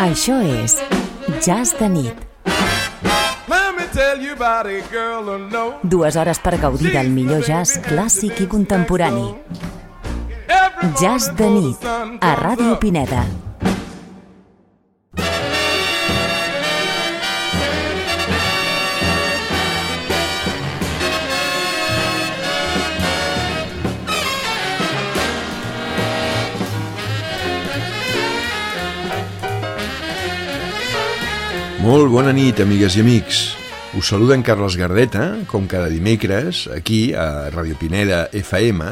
Això és Jazz de nit. Dues hores per gaudir del millor jazz clàssic i contemporani. Jazz de nit, a Ràdio Pineda. Molt bona nit, amigues i amics. Us saluden Carles Gardeta, com cada dimecres, aquí a Radio Pineda FM,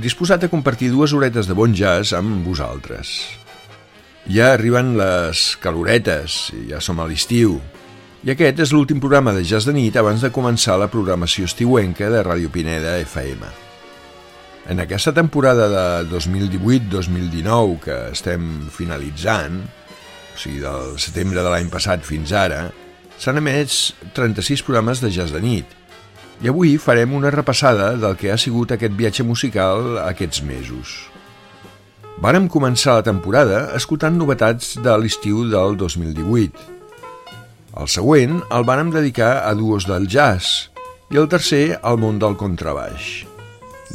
disposat a compartir dues horetes de bon jazz amb vosaltres. Ja arriben les caloretes, ja som a l'estiu, i aquest és l'últim programa de Jazz de nit abans de començar la programació estiuenca de Radio Pineda FM. En aquesta temporada de 2018-2019 que estem finalitzant, o sigui, del setembre de l'any passat fins ara, s'han emès 36 programes de jazz de nit. I avui farem una repassada del que ha sigut aquest viatge musical aquests mesos. Vàrem començar la temporada escoltant novetats de l'estiu del 2018. El següent el vàrem dedicar a duos del jazz i el tercer al món del contrabaix.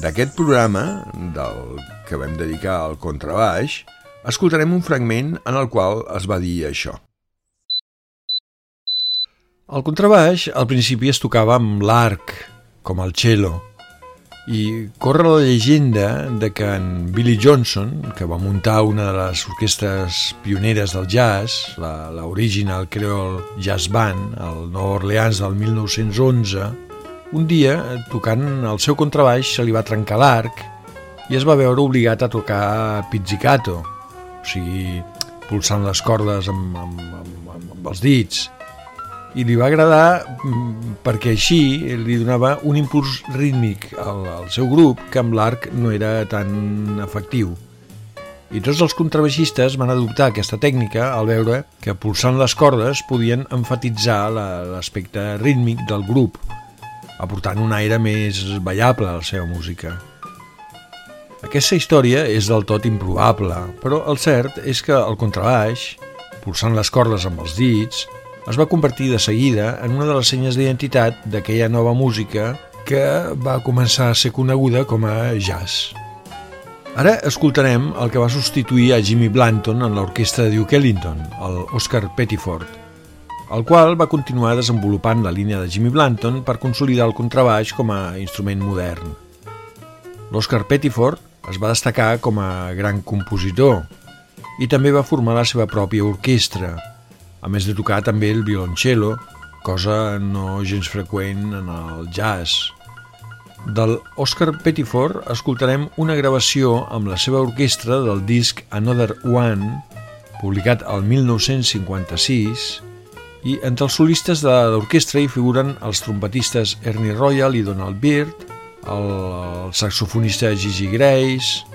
D'aquest programa, del que vam dedicar al contrabaix, escoltarem un fragment en el qual es va dir això. El contrabaix al principi es tocava amb l'arc, com el cello, i corre la llegenda de que en Billy Johnson, que va muntar una de les orquestres pioneres del jazz, la, Creole Jazz Band, al Nova Orleans del 1911, un dia, tocant el seu contrabaix, se li va trencar l'arc i es va veure obligat a tocar pizzicato, o sigui, pulsant les cordes amb, amb, amb, amb els dits. I li va agradar mm, perquè així li donava un impuls rítmic al, al seu grup que amb l'arc no era tan efectiu. I tots els contrabaixistes van adoptar aquesta tècnica al veure que pulsant les cordes podien enfatitzar l'aspecte rítmic del grup, aportant un aire més ballable a la seva música. Aquesta història és del tot improbable, però el cert és que el contrabaix, pulsant les cordes amb els dits, es va convertir de seguida en una de les senyes d'identitat d'aquella nova música que va començar a ser coneguda com a jazz. Ara escoltarem el que va substituir a Jimmy Blanton en l'orquestra de Duke Ellington, el Oscar Pettiford, el qual va continuar desenvolupant la línia de Jimmy Blanton per consolidar el contrabaix com a instrument modern. L'Oscar Pettiford es va destacar com a gran compositor i també va formar la seva pròpia orquestra, a més de tocar també el violoncello, cosa no gens freqüent en el jazz. Del Oscar Pettiford escoltarem una gravació amb la seva orquestra del disc Another One, publicat el 1956, i entre els solistes de l'orquestra hi figuren els trompetistes Ernie Royal i Donald Byrd, el, el saxofonista Gigi Grace,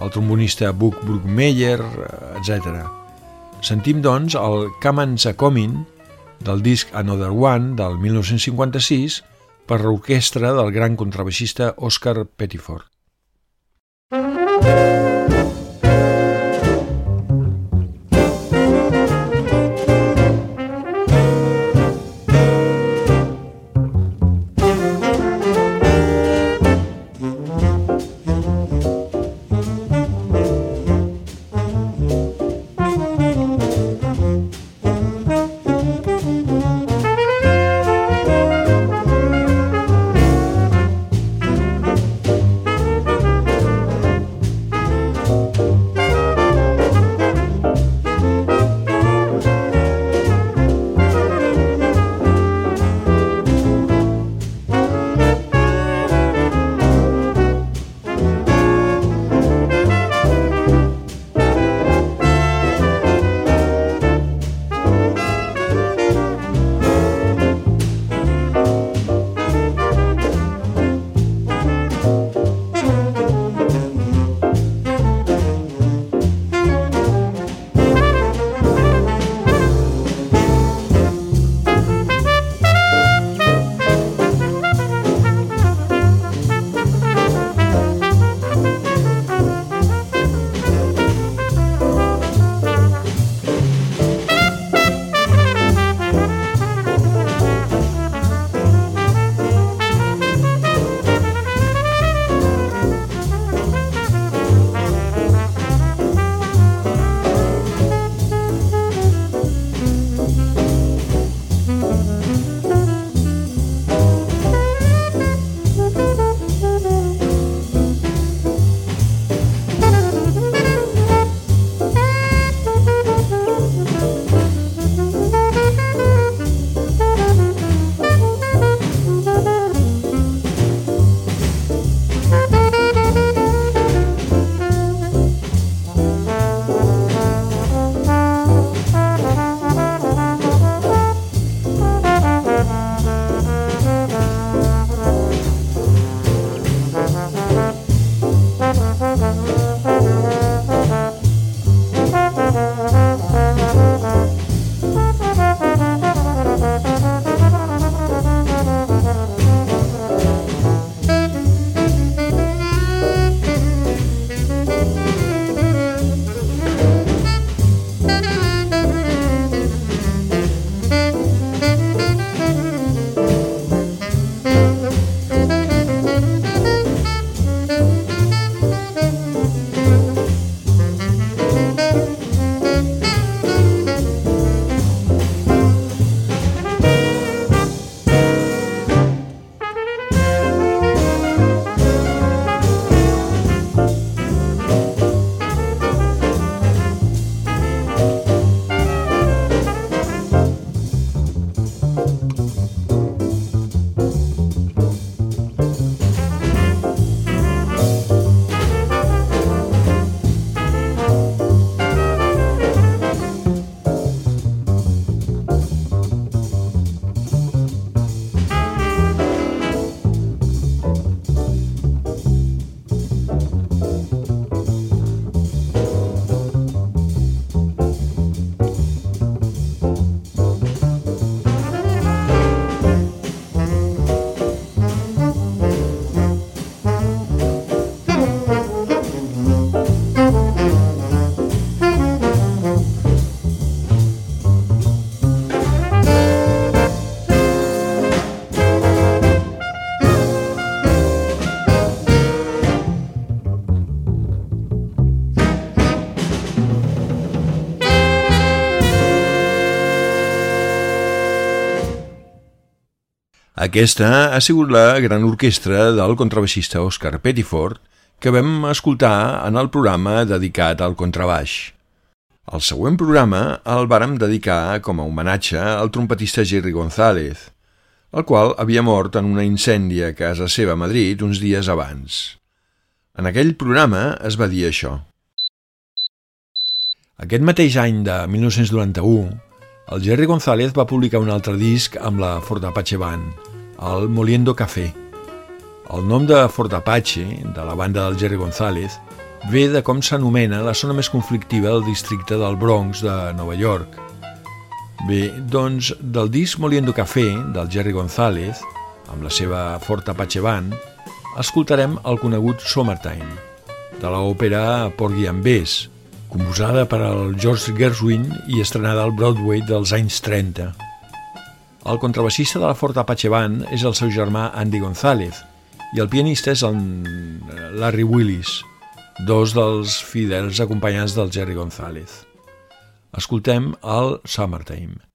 el trombonista Buck Bruckmeyer, etc. Sentim, doncs, el Kamans a Comin del disc Another One del 1956 per l'orquestra del gran contrabaixista Oscar Pettiford. Aquesta ha sigut la gran orquestra del contrabaixista Oscar Pettiford que vam escoltar en el programa dedicat al contrabaix. El següent programa el vàrem dedicar com a homenatge al trompetista Jerry González, el qual havia mort en una incèndia a casa seva a Madrid uns dies abans. En aquell programa es va dir això. Aquest mateix any de 1991, el Jerry González va publicar un altre disc amb la Fort Apache Band, el Moliendo Café. El nom de Fort Apache, de la banda del Jerry González, ve de com s'anomena la zona més conflictiva del districte del Bronx de Nova York. Bé, doncs, del disc Moliendo Café, del Jerry González, amb la seva Fort Apache Band, escoltarem el conegut Summertime, de l'òpera Porgy and Bess, composada per al George Gershwin i estrenada al Broadway dels anys 30. El contrabassista de la Fort Apache Band és el seu germà Andy González i el pianista és el Larry Willis, dos dels fidels acompanyants del Jerry González. Escoltem el Summertime.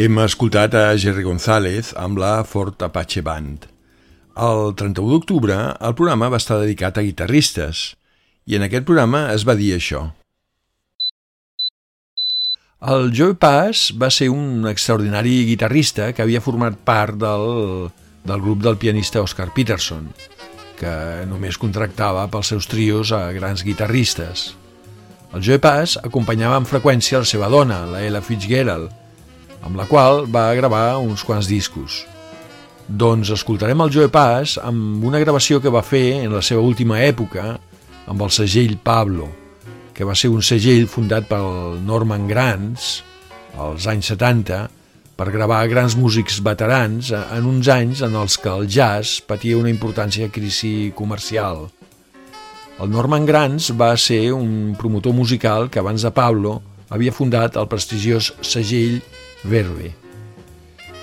Hem escoltat a Jerry González amb la Fort Apache Band. El 31 d'octubre el programa va estar dedicat a guitarristes i en aquest programa es va dir això. El Joe Pass va ser un extraordinari guitarrista que havia format part del, del grup del pianista Oscar Peterson, que només contractava pels seus trios a grans guitarristes. El Joe Pass acompanyava amb freqüència la seva dona, la Ella Fitzgerald, amb la qual va gravar uns quants discos. Doncs escoltarem el Joe Pass amb una gravació que va fer en la seva última època amb el segell Pablo, que va ser un segell fundat pel Norman Granz als anys 70 per gravar grans músics veterans en uns anys en els que el jazz patia una importància crisi comercial. El Norman Granz va ser un promotor musical que abans de Pablo havia fundat el prestigiós segell Verve.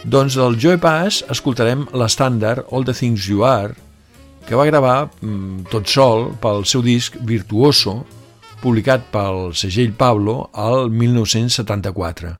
Doncs del Joe Pass escoltarem l'estàndard All the Things You Are, que va gravar mm, tot sol pel seu disc Virtuoso, publicat pel segell Pablo al 1974.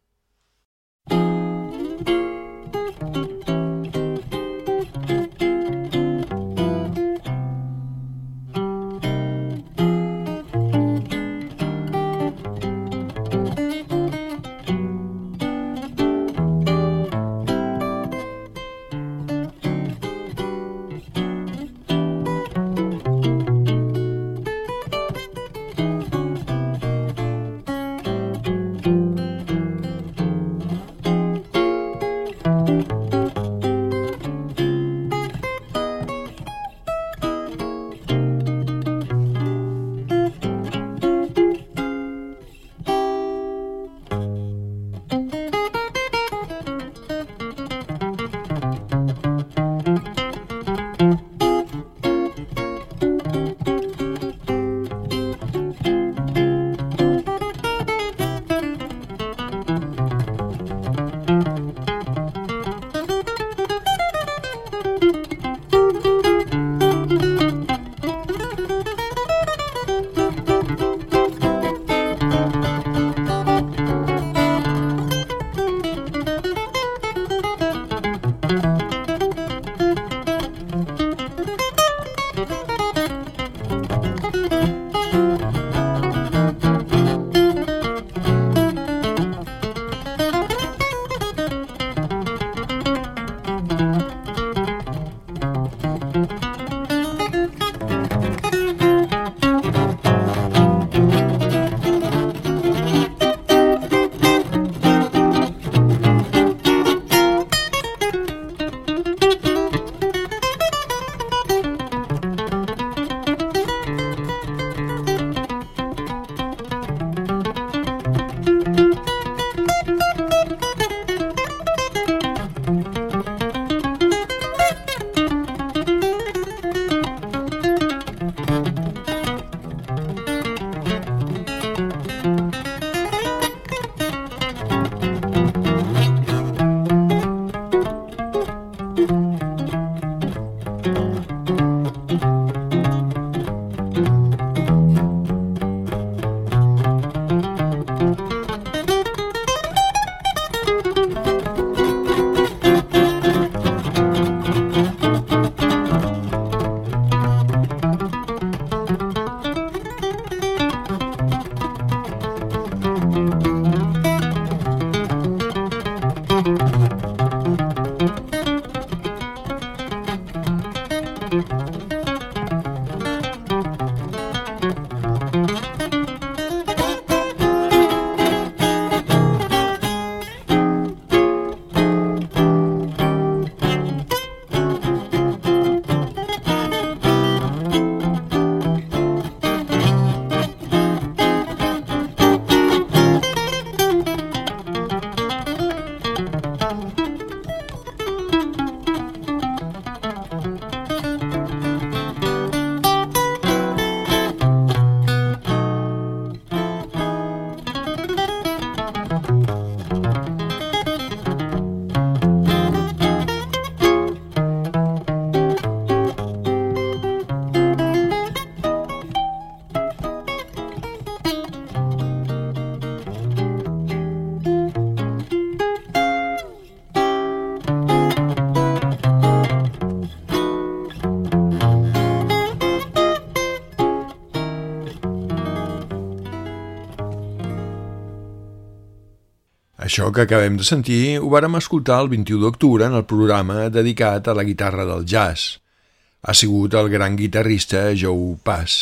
Això que acabem de sentir ho vàrem escoltar el 21 d'octubre en el programa dedicat a la guitarra del jazz. Ha sigut el gran guitarrista Joe Pass.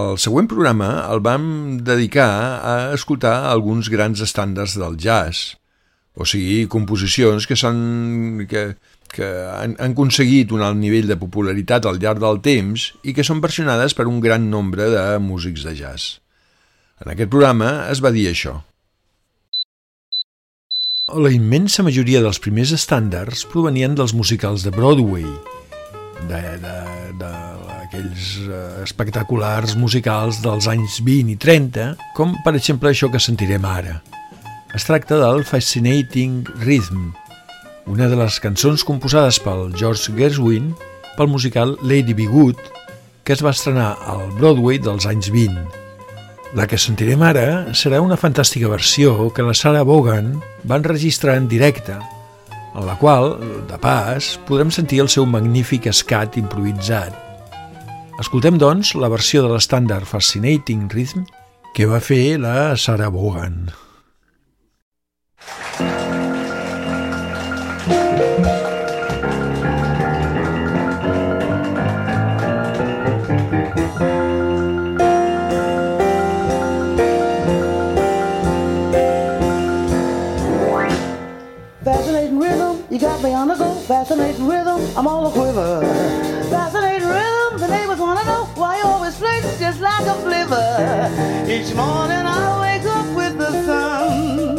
El següent programa el vam dedicar a escoltar alguns grans estàndards del jazz, o sigui, composicions que, que, que han, han aconseguit un alt nivell de popularitat al llarg del temps i que són versionades per un gran nombre de músics de jazz. En aquest programa es va dir això. La immensa majoria dels primers estàndards provenien dels musicals de Broadway, d'aquells eh, espectaculars musicals dels anys 20 i 30, com per exemple això que sentirem ara. Es tracta del Fascinating Rhythm, una de les cançons composades pel George Gershwin pel musical Lady Be Good, que es va estrenar al Broadway dels anys 20. La que sentirem ara serà una fantàstica versió que la Sarah Vaughan va enregistrar en directe, en la qual, de pas, podrem sentir el seu magnífic escat improvisat. Escoltem, doncs, la versió de l'estàndard Fascinating Rhythm que va fer la Sarah Vaughan. Fascinating rhythm, I'm all a quiver. Fascinating rhythm, the neighbors wanna know why you always flex just like a flivver. Each morning I wake up with the sun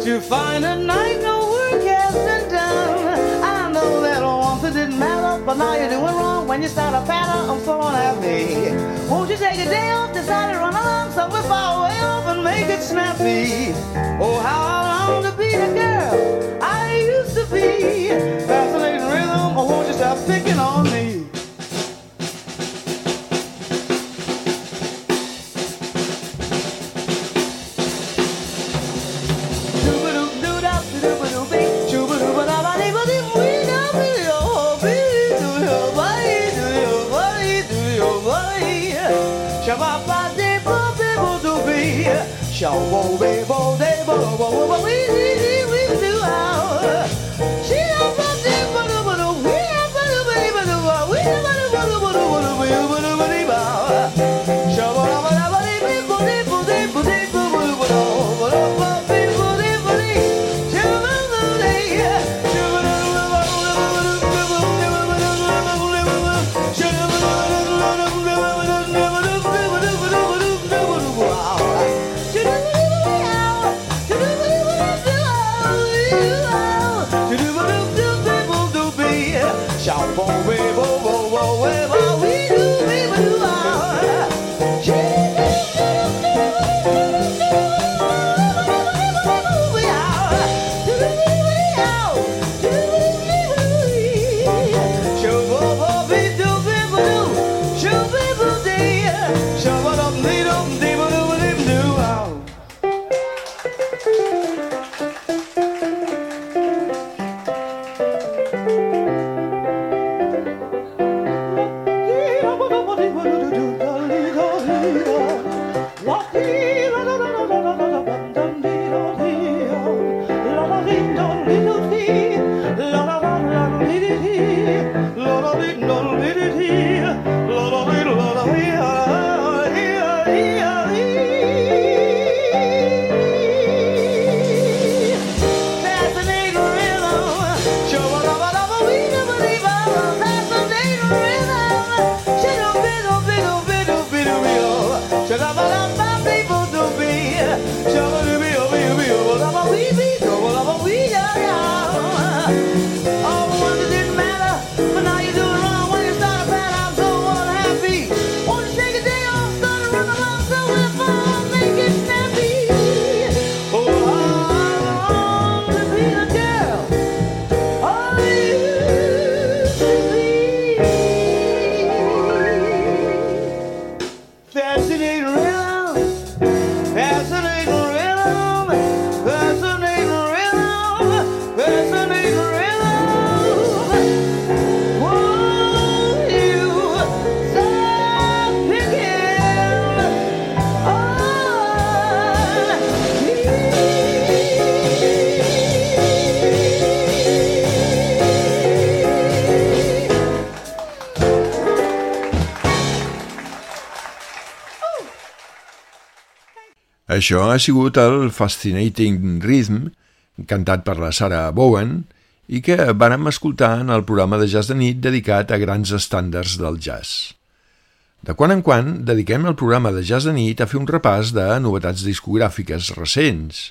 to find a night no work has been done. I know that once it didn't matter, but now you're doing wrong when you start a pattern. I'm so unhappy. Won't you take a day off, decide to run along somewhere far away off and make it snappy? Oh, how I long to be the girl Fascinating rhythm, won't you stop picking on me? Això ha sigut el Fascinating Rhythm, cantat per la Sarah Bowen, i que vàrem escoltar en el programa de jazz de nit dedicat a grans estàndards del jazz. De quan en quan dediquem el programa de jazz de nit a fer un repàs de novetats discogràfiques recents,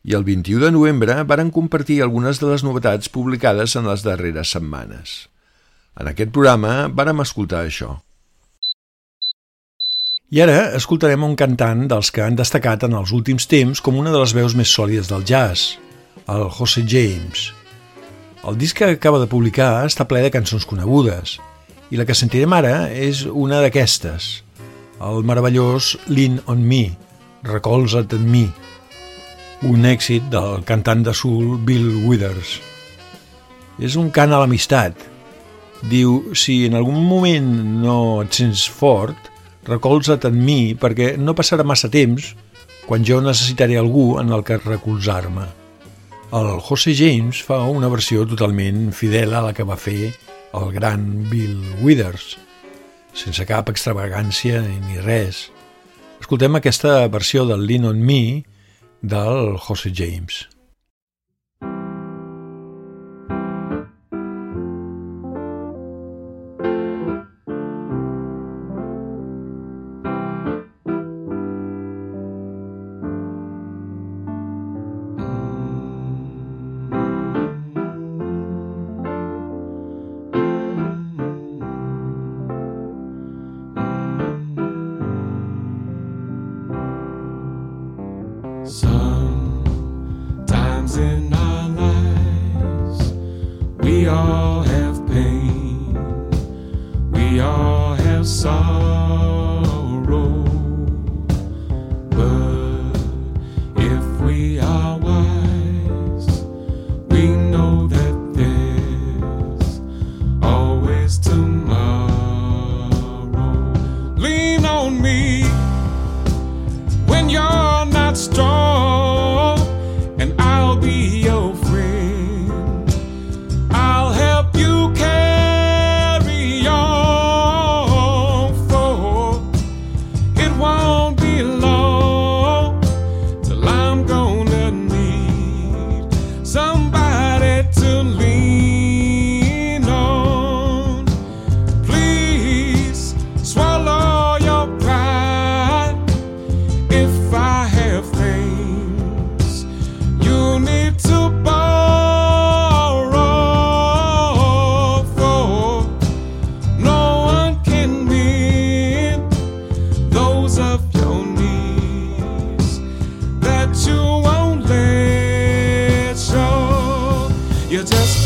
i el 21 de novembre varen compartir algunes de les novetats publicades en les darreres setmanes. En aquest programa vàrem escoltar això. I ara escoltarem un cantant dels que han destacat en els últims temps com una de les veus més sòlides del jazz, el José James. El disc que acaba de publicar està ple de cançons conegudes, i la que sentirem ara és una d'aquestes, el meravellós Lean on Me, Recolza't en mi, un èxit del cantant de soul Bill Withers. És un cant a l'amistat. Diu, si en algun moment no et sents fort, recolza't en mi perquè no passarà massa temps quan jo necessitaré algú en el que recolzar-me. El José James fa una versió totalment fidel a la que va fer el gran Bill Withers, sense cap extravagància ni res. Escoltem aquesta versió del Lean on Me del José James.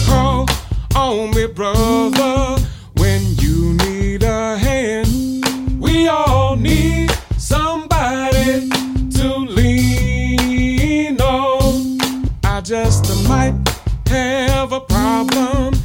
Call on me, brother, when you need a hand. We all need somebody to lean on. I just might have a problem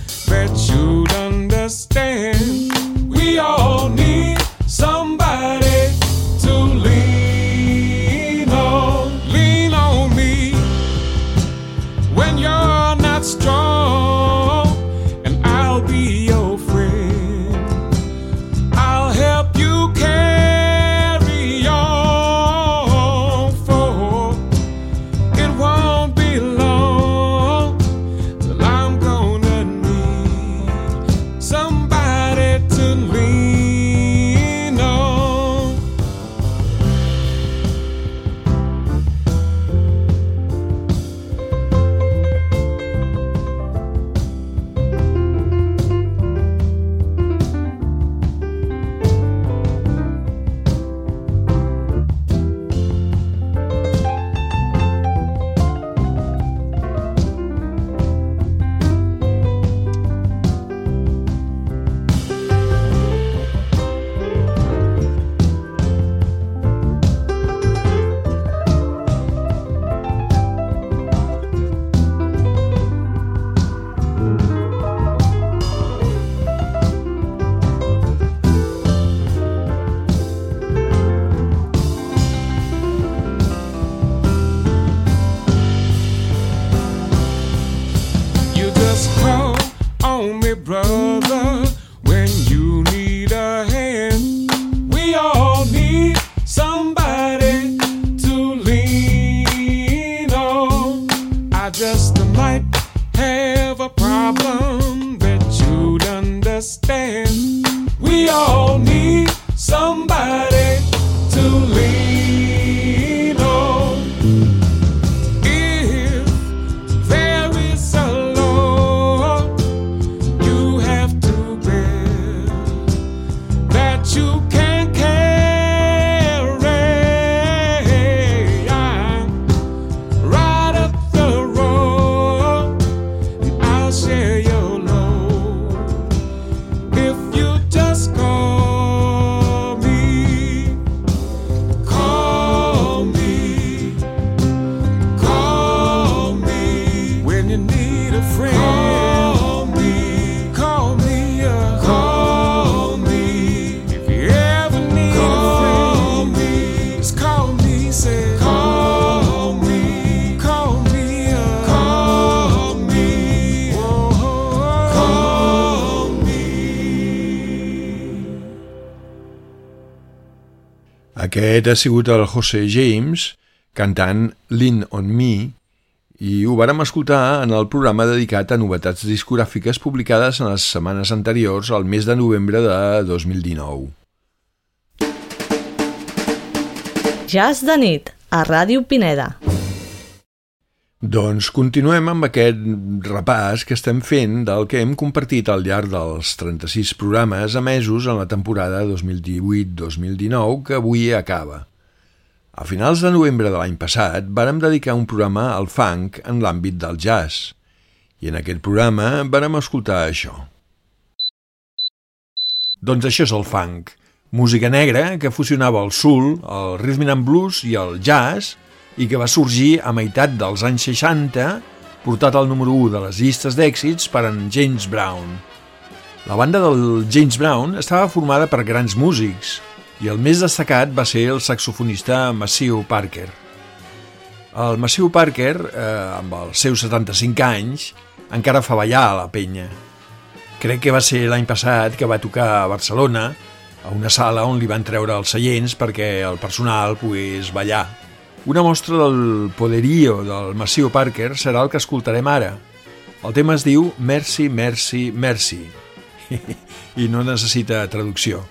Aquest ha sigut el José James cantant Lean on Me i ho vàrem escoltar en el programa dedicat a novetats discogràfiques publicades en les setmanes anteriors al mes de novembre de 2019. Jazz de nit, a Ràdio Pineda. Doncs continuem amb aquest repàs que estem fent del que hem compartit al llarg dels 36 programes emesos en la temporada 2018-2019 que avui acaba. A finals de novembre de l'any passat vàrem dedicar un programa al funk en l'àmbit del jazz i en aquest programa vàrem escoltar això. Doncs això és el funk, música negra que fusionava el soul, el rhythm and blues i el jazz i que va sorgir a meitat dels anys 60 portat al número 1 de les llistes d'èxits per en James Brown. La banda del James Brown estava formada per grans músics, i el més destacat va ser el saxofonista Massiu Parker. El Massiu Parker, eh, amb els seus 75 anys, encara fa ballar a la penya. Crec que va ser l'any passat que va tocar a Barcelona, a una sala on li van treure els seients perquè el personal pogués ballar. Una mostra del poderío del Massiu Parker serà el que escoltarem ara. El tema es diu Merci, Merci, Merci i no necessita traducció.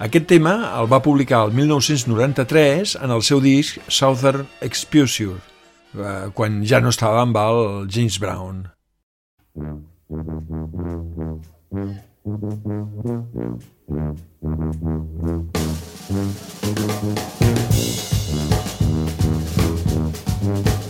Aquest tema el va publicar el 1993 en el seu disc Southern Exposure, eh, quan ja no estava amb el James Brown. Thank you. thank you.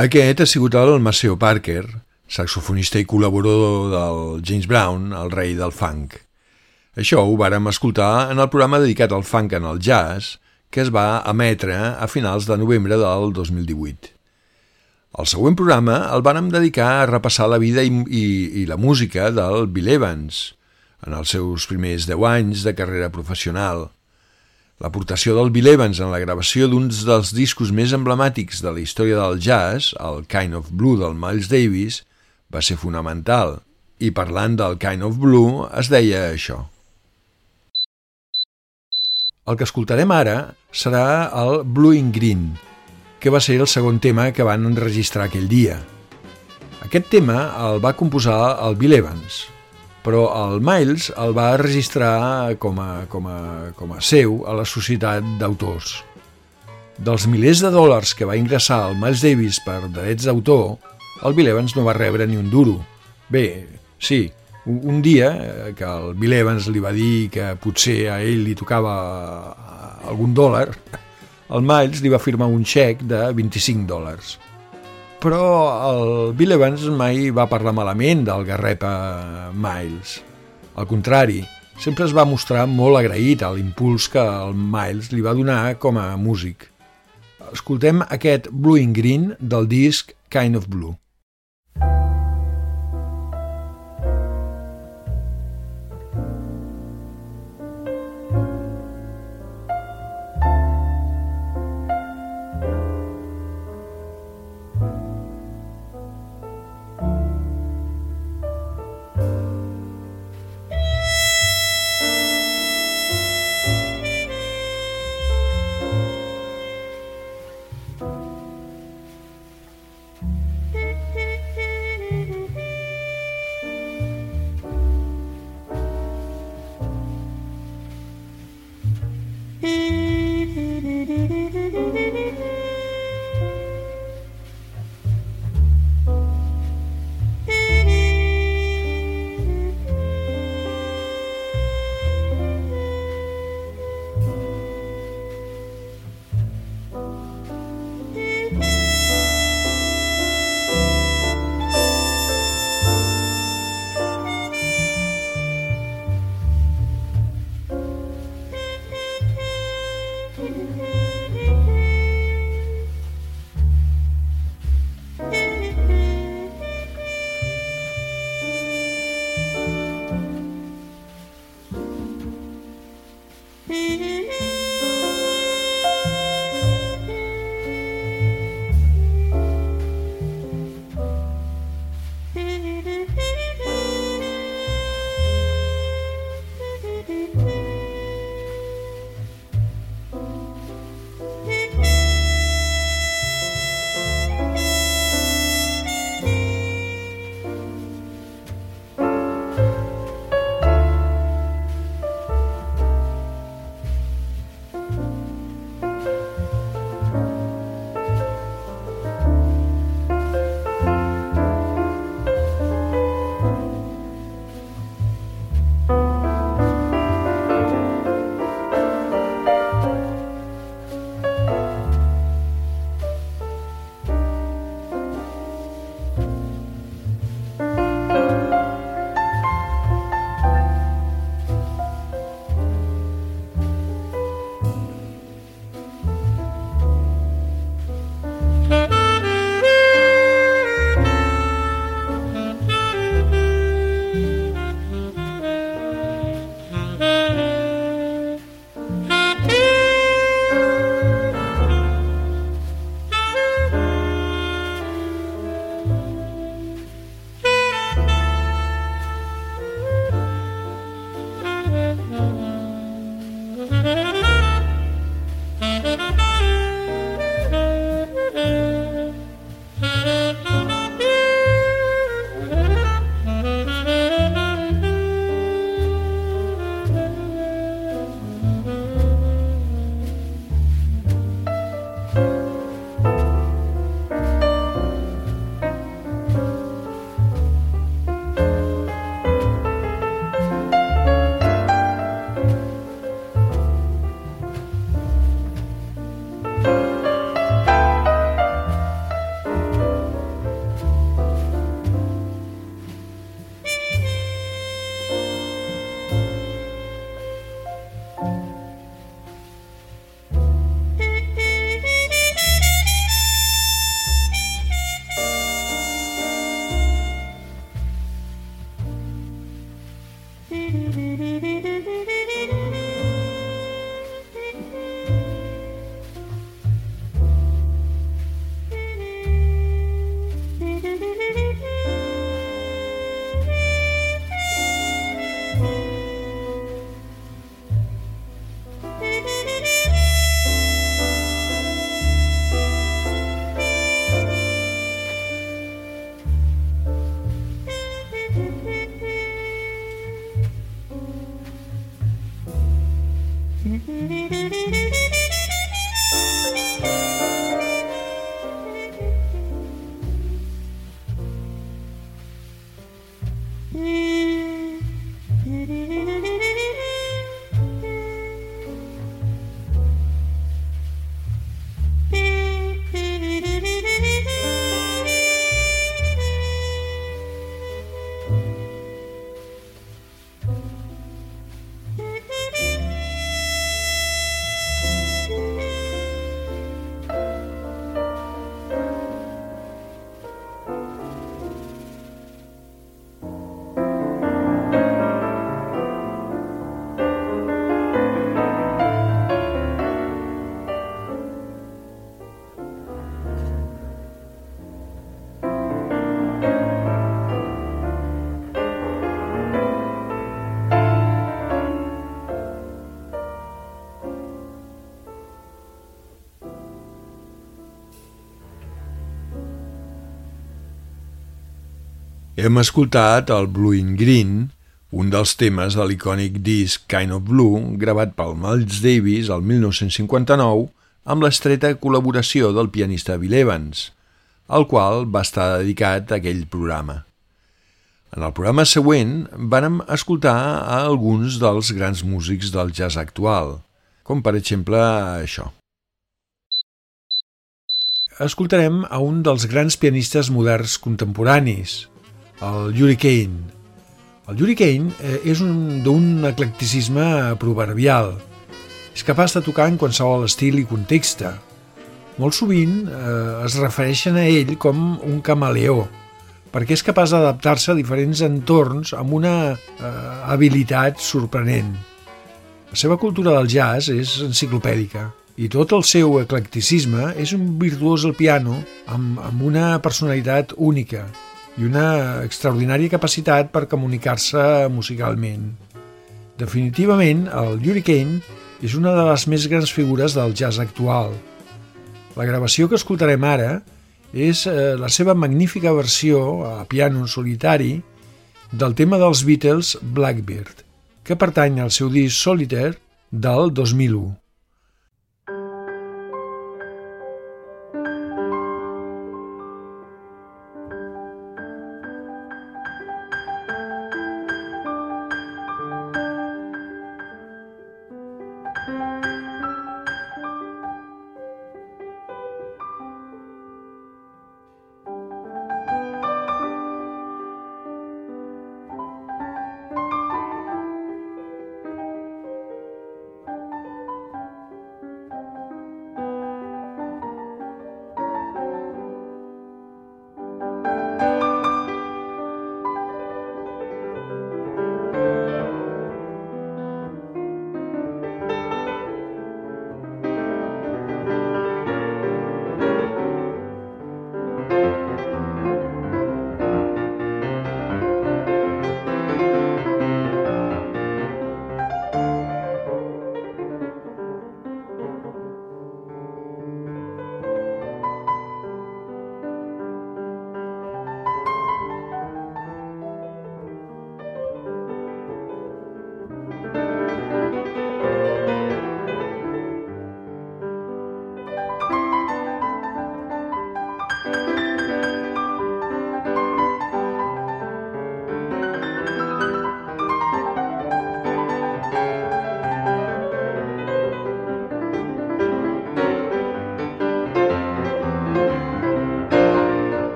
Aquest ha sigut el Maceo Parker, saxofonista i col·laborador del James Brown, el rei del funk. Això ho vàrem escoltar en el programa dedicat al funk en el jazz, que es va emetre a finals de novembre del 2018. El següent programa el vàrem dedicar a repassar la vida i, i, i la música del Bill Evans, en els seus primers 10 anys de carrera professional. L'aportació del Bill Evans en la gravació d'uns dels discos més emblemàtics de la història del jazz, el Kind of Blue del Miles Davis, va ser fonamental, i parlant del Kind of Blue es deia això. El que escoltarem ara serà el Blue in Green, que va ser el segon tema que van enregistrar aquell dia. Aquest tema el va composar el Bill Evans, però el Miles el va registrar com a, com a, com a seu a la Societat d'Autors. Dels milers de dòlars que va ingressar el Miles Davis per drets d'autor, el Bill Evans no va rebre ni un duro. Bé, sí, un dia que el Bill Evans li va dir que potser a ell li tocava eh, algun dòlar, el Miles li va firmar un xec de 25 dòlars. Però el Bill Evans mai va parlar malament del Garrepa Miles. Al contrari, sempre es va mostrar molt agraït a l'impuls que el Miles li va donar com a músic. Escoltem aquest Blue in Green del disc Kind of Blue. Hem escoltat el Blue in Green, un dels temes de l'icònic disc Kind of Blue, gravat pel Miles Davis el 1959, amb l'estreta col·laboració del pianista Bill Evans, al qual va estar dedicat aquell programa. En el programa següent vàrem escoltar a alguns dels grans músics del jazz actual, com per exemple això escoltarem a un dels grans pianistes moderns contemporanis, el Yuri Kane. El Yuri Kane eh, és un d'un eclecticisme proverbial. És capaç de tocar en qualsevol estil i context. Molt sovint eh, es refereixen a ell com un camaleó, perquè és capaç d'adaptar-se a diferents entorns amb una eh, habilitat sorprenent. La seva cultura del jazz és enciclopèdica i tot el seu eclecticisme és un virtuós al piano amb, amb una personalitat única i una extraordinària capacitat per comunicar-se musicalment. Definitivament, el Hurricane és una de les més grans figures del jazz actual. La gravació que escoltarem ara és eh, la seva magnífica versió a piano en solitari del tema dels Beatles Blackbird, que pertany al seu disc Solitaire del 2001.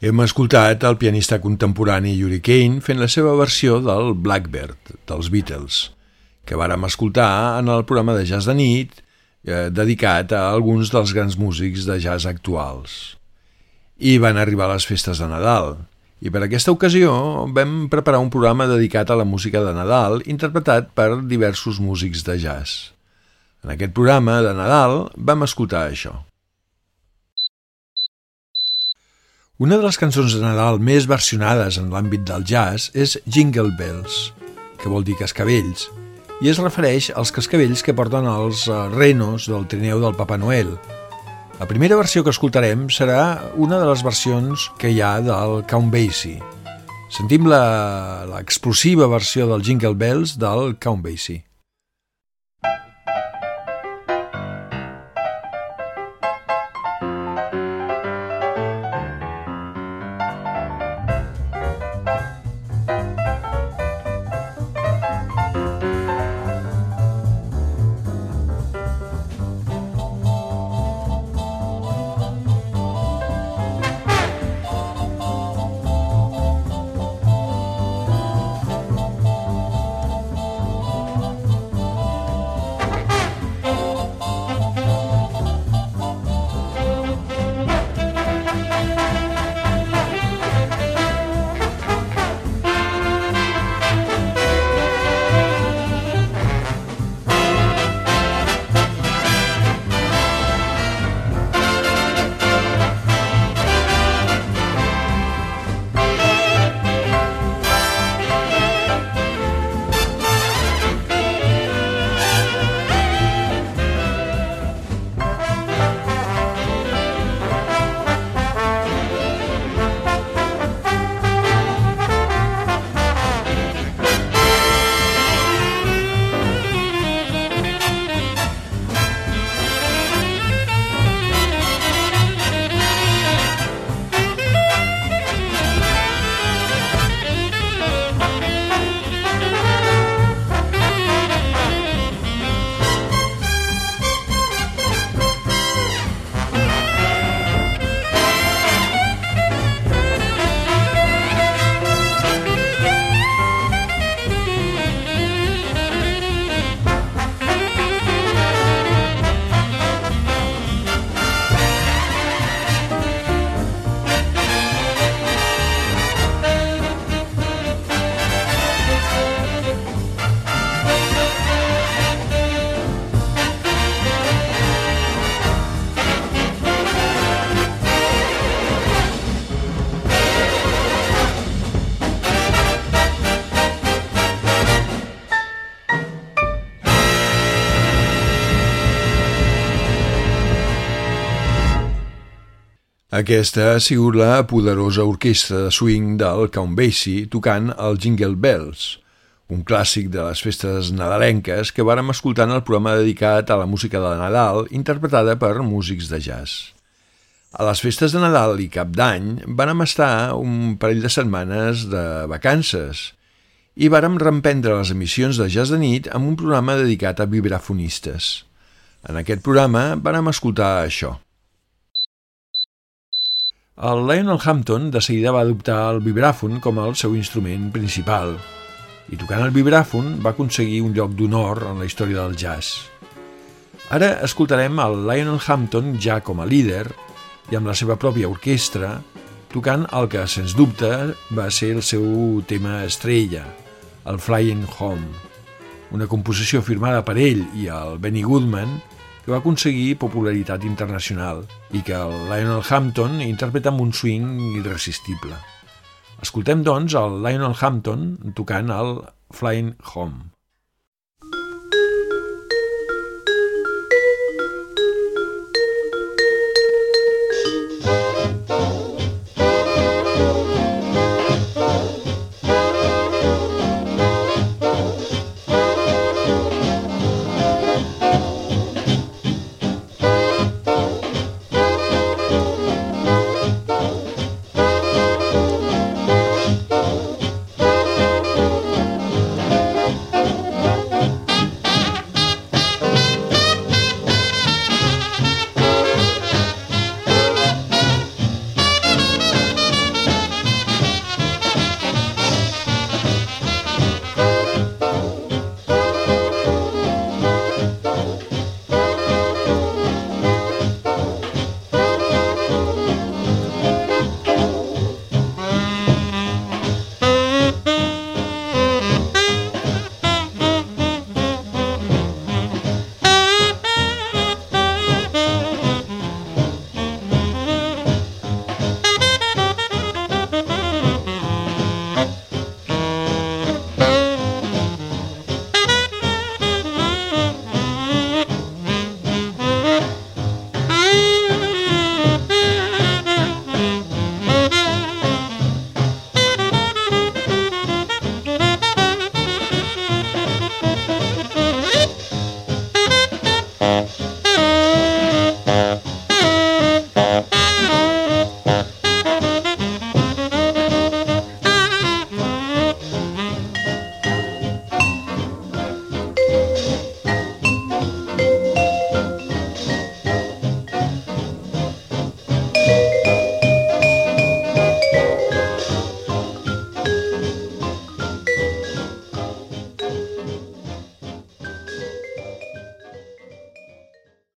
Hem escoltat el pianista contemporani Yuri Kane fent la seva versió del Blackbird, dels Beatles, que vàrem escoltar en el programa de jazz de nit eh, dedicat a alguns dels grans músics de jazz actuals. I van arribar les festes de Nadal, i per aquesta ocasió vam preparar un programa dedicat a la música de Nadal interpretat per diversos músics de jazz. En aquest programa de Nadal vam escoltar això. Una de les cançons de Nadal més versionades en l'àmbit del jazz és Jingle Bells, que vol dir cascavells, i es refereix als cascavells que porten els eh, renos del trineu del Papa Noel. La primera versió que escoltarem serà una de les versions que hi ha del Count Basie. Sentim l'explosiva versió del Jingle Bells del Count Basie. Aquesta ha sigut la poderosa orquestra de swing del Count Basie tocant el Jingle Bells, un clàssic de les festes nadalenques que vàrem escoltar en el programa dedicat a la música de Nadal interpretada per músics de jazz. A les festes de Nadal i Cap d'Any vàrem estar un parell de setmanes de vacances i vàrem reemprendre les emissions de jazz de nit amb un programa dedicat a vibrafonistes. En aquest programa vàrem escoltar això. El Lionel Hampton de seguida va adoptar el vibràfon com el seu instrument principal i tocant el vibràfon va aconseguir un lloc d'honor en la història del jazz. Ara escoltarem el Lionel Hampton ja com a líder i amb la seva pròpia orquestra tocant el que, sens dubte, va ser el seu tema estrella, el Flying Home, una composició firmada per ell i el Benny Goodman que va aconseguir popularitat internacional i que el Lionel Hampton interpreta amb un swing irresistible. Escoltem, doncs, el Lionel Hampton tocant el Flying Home.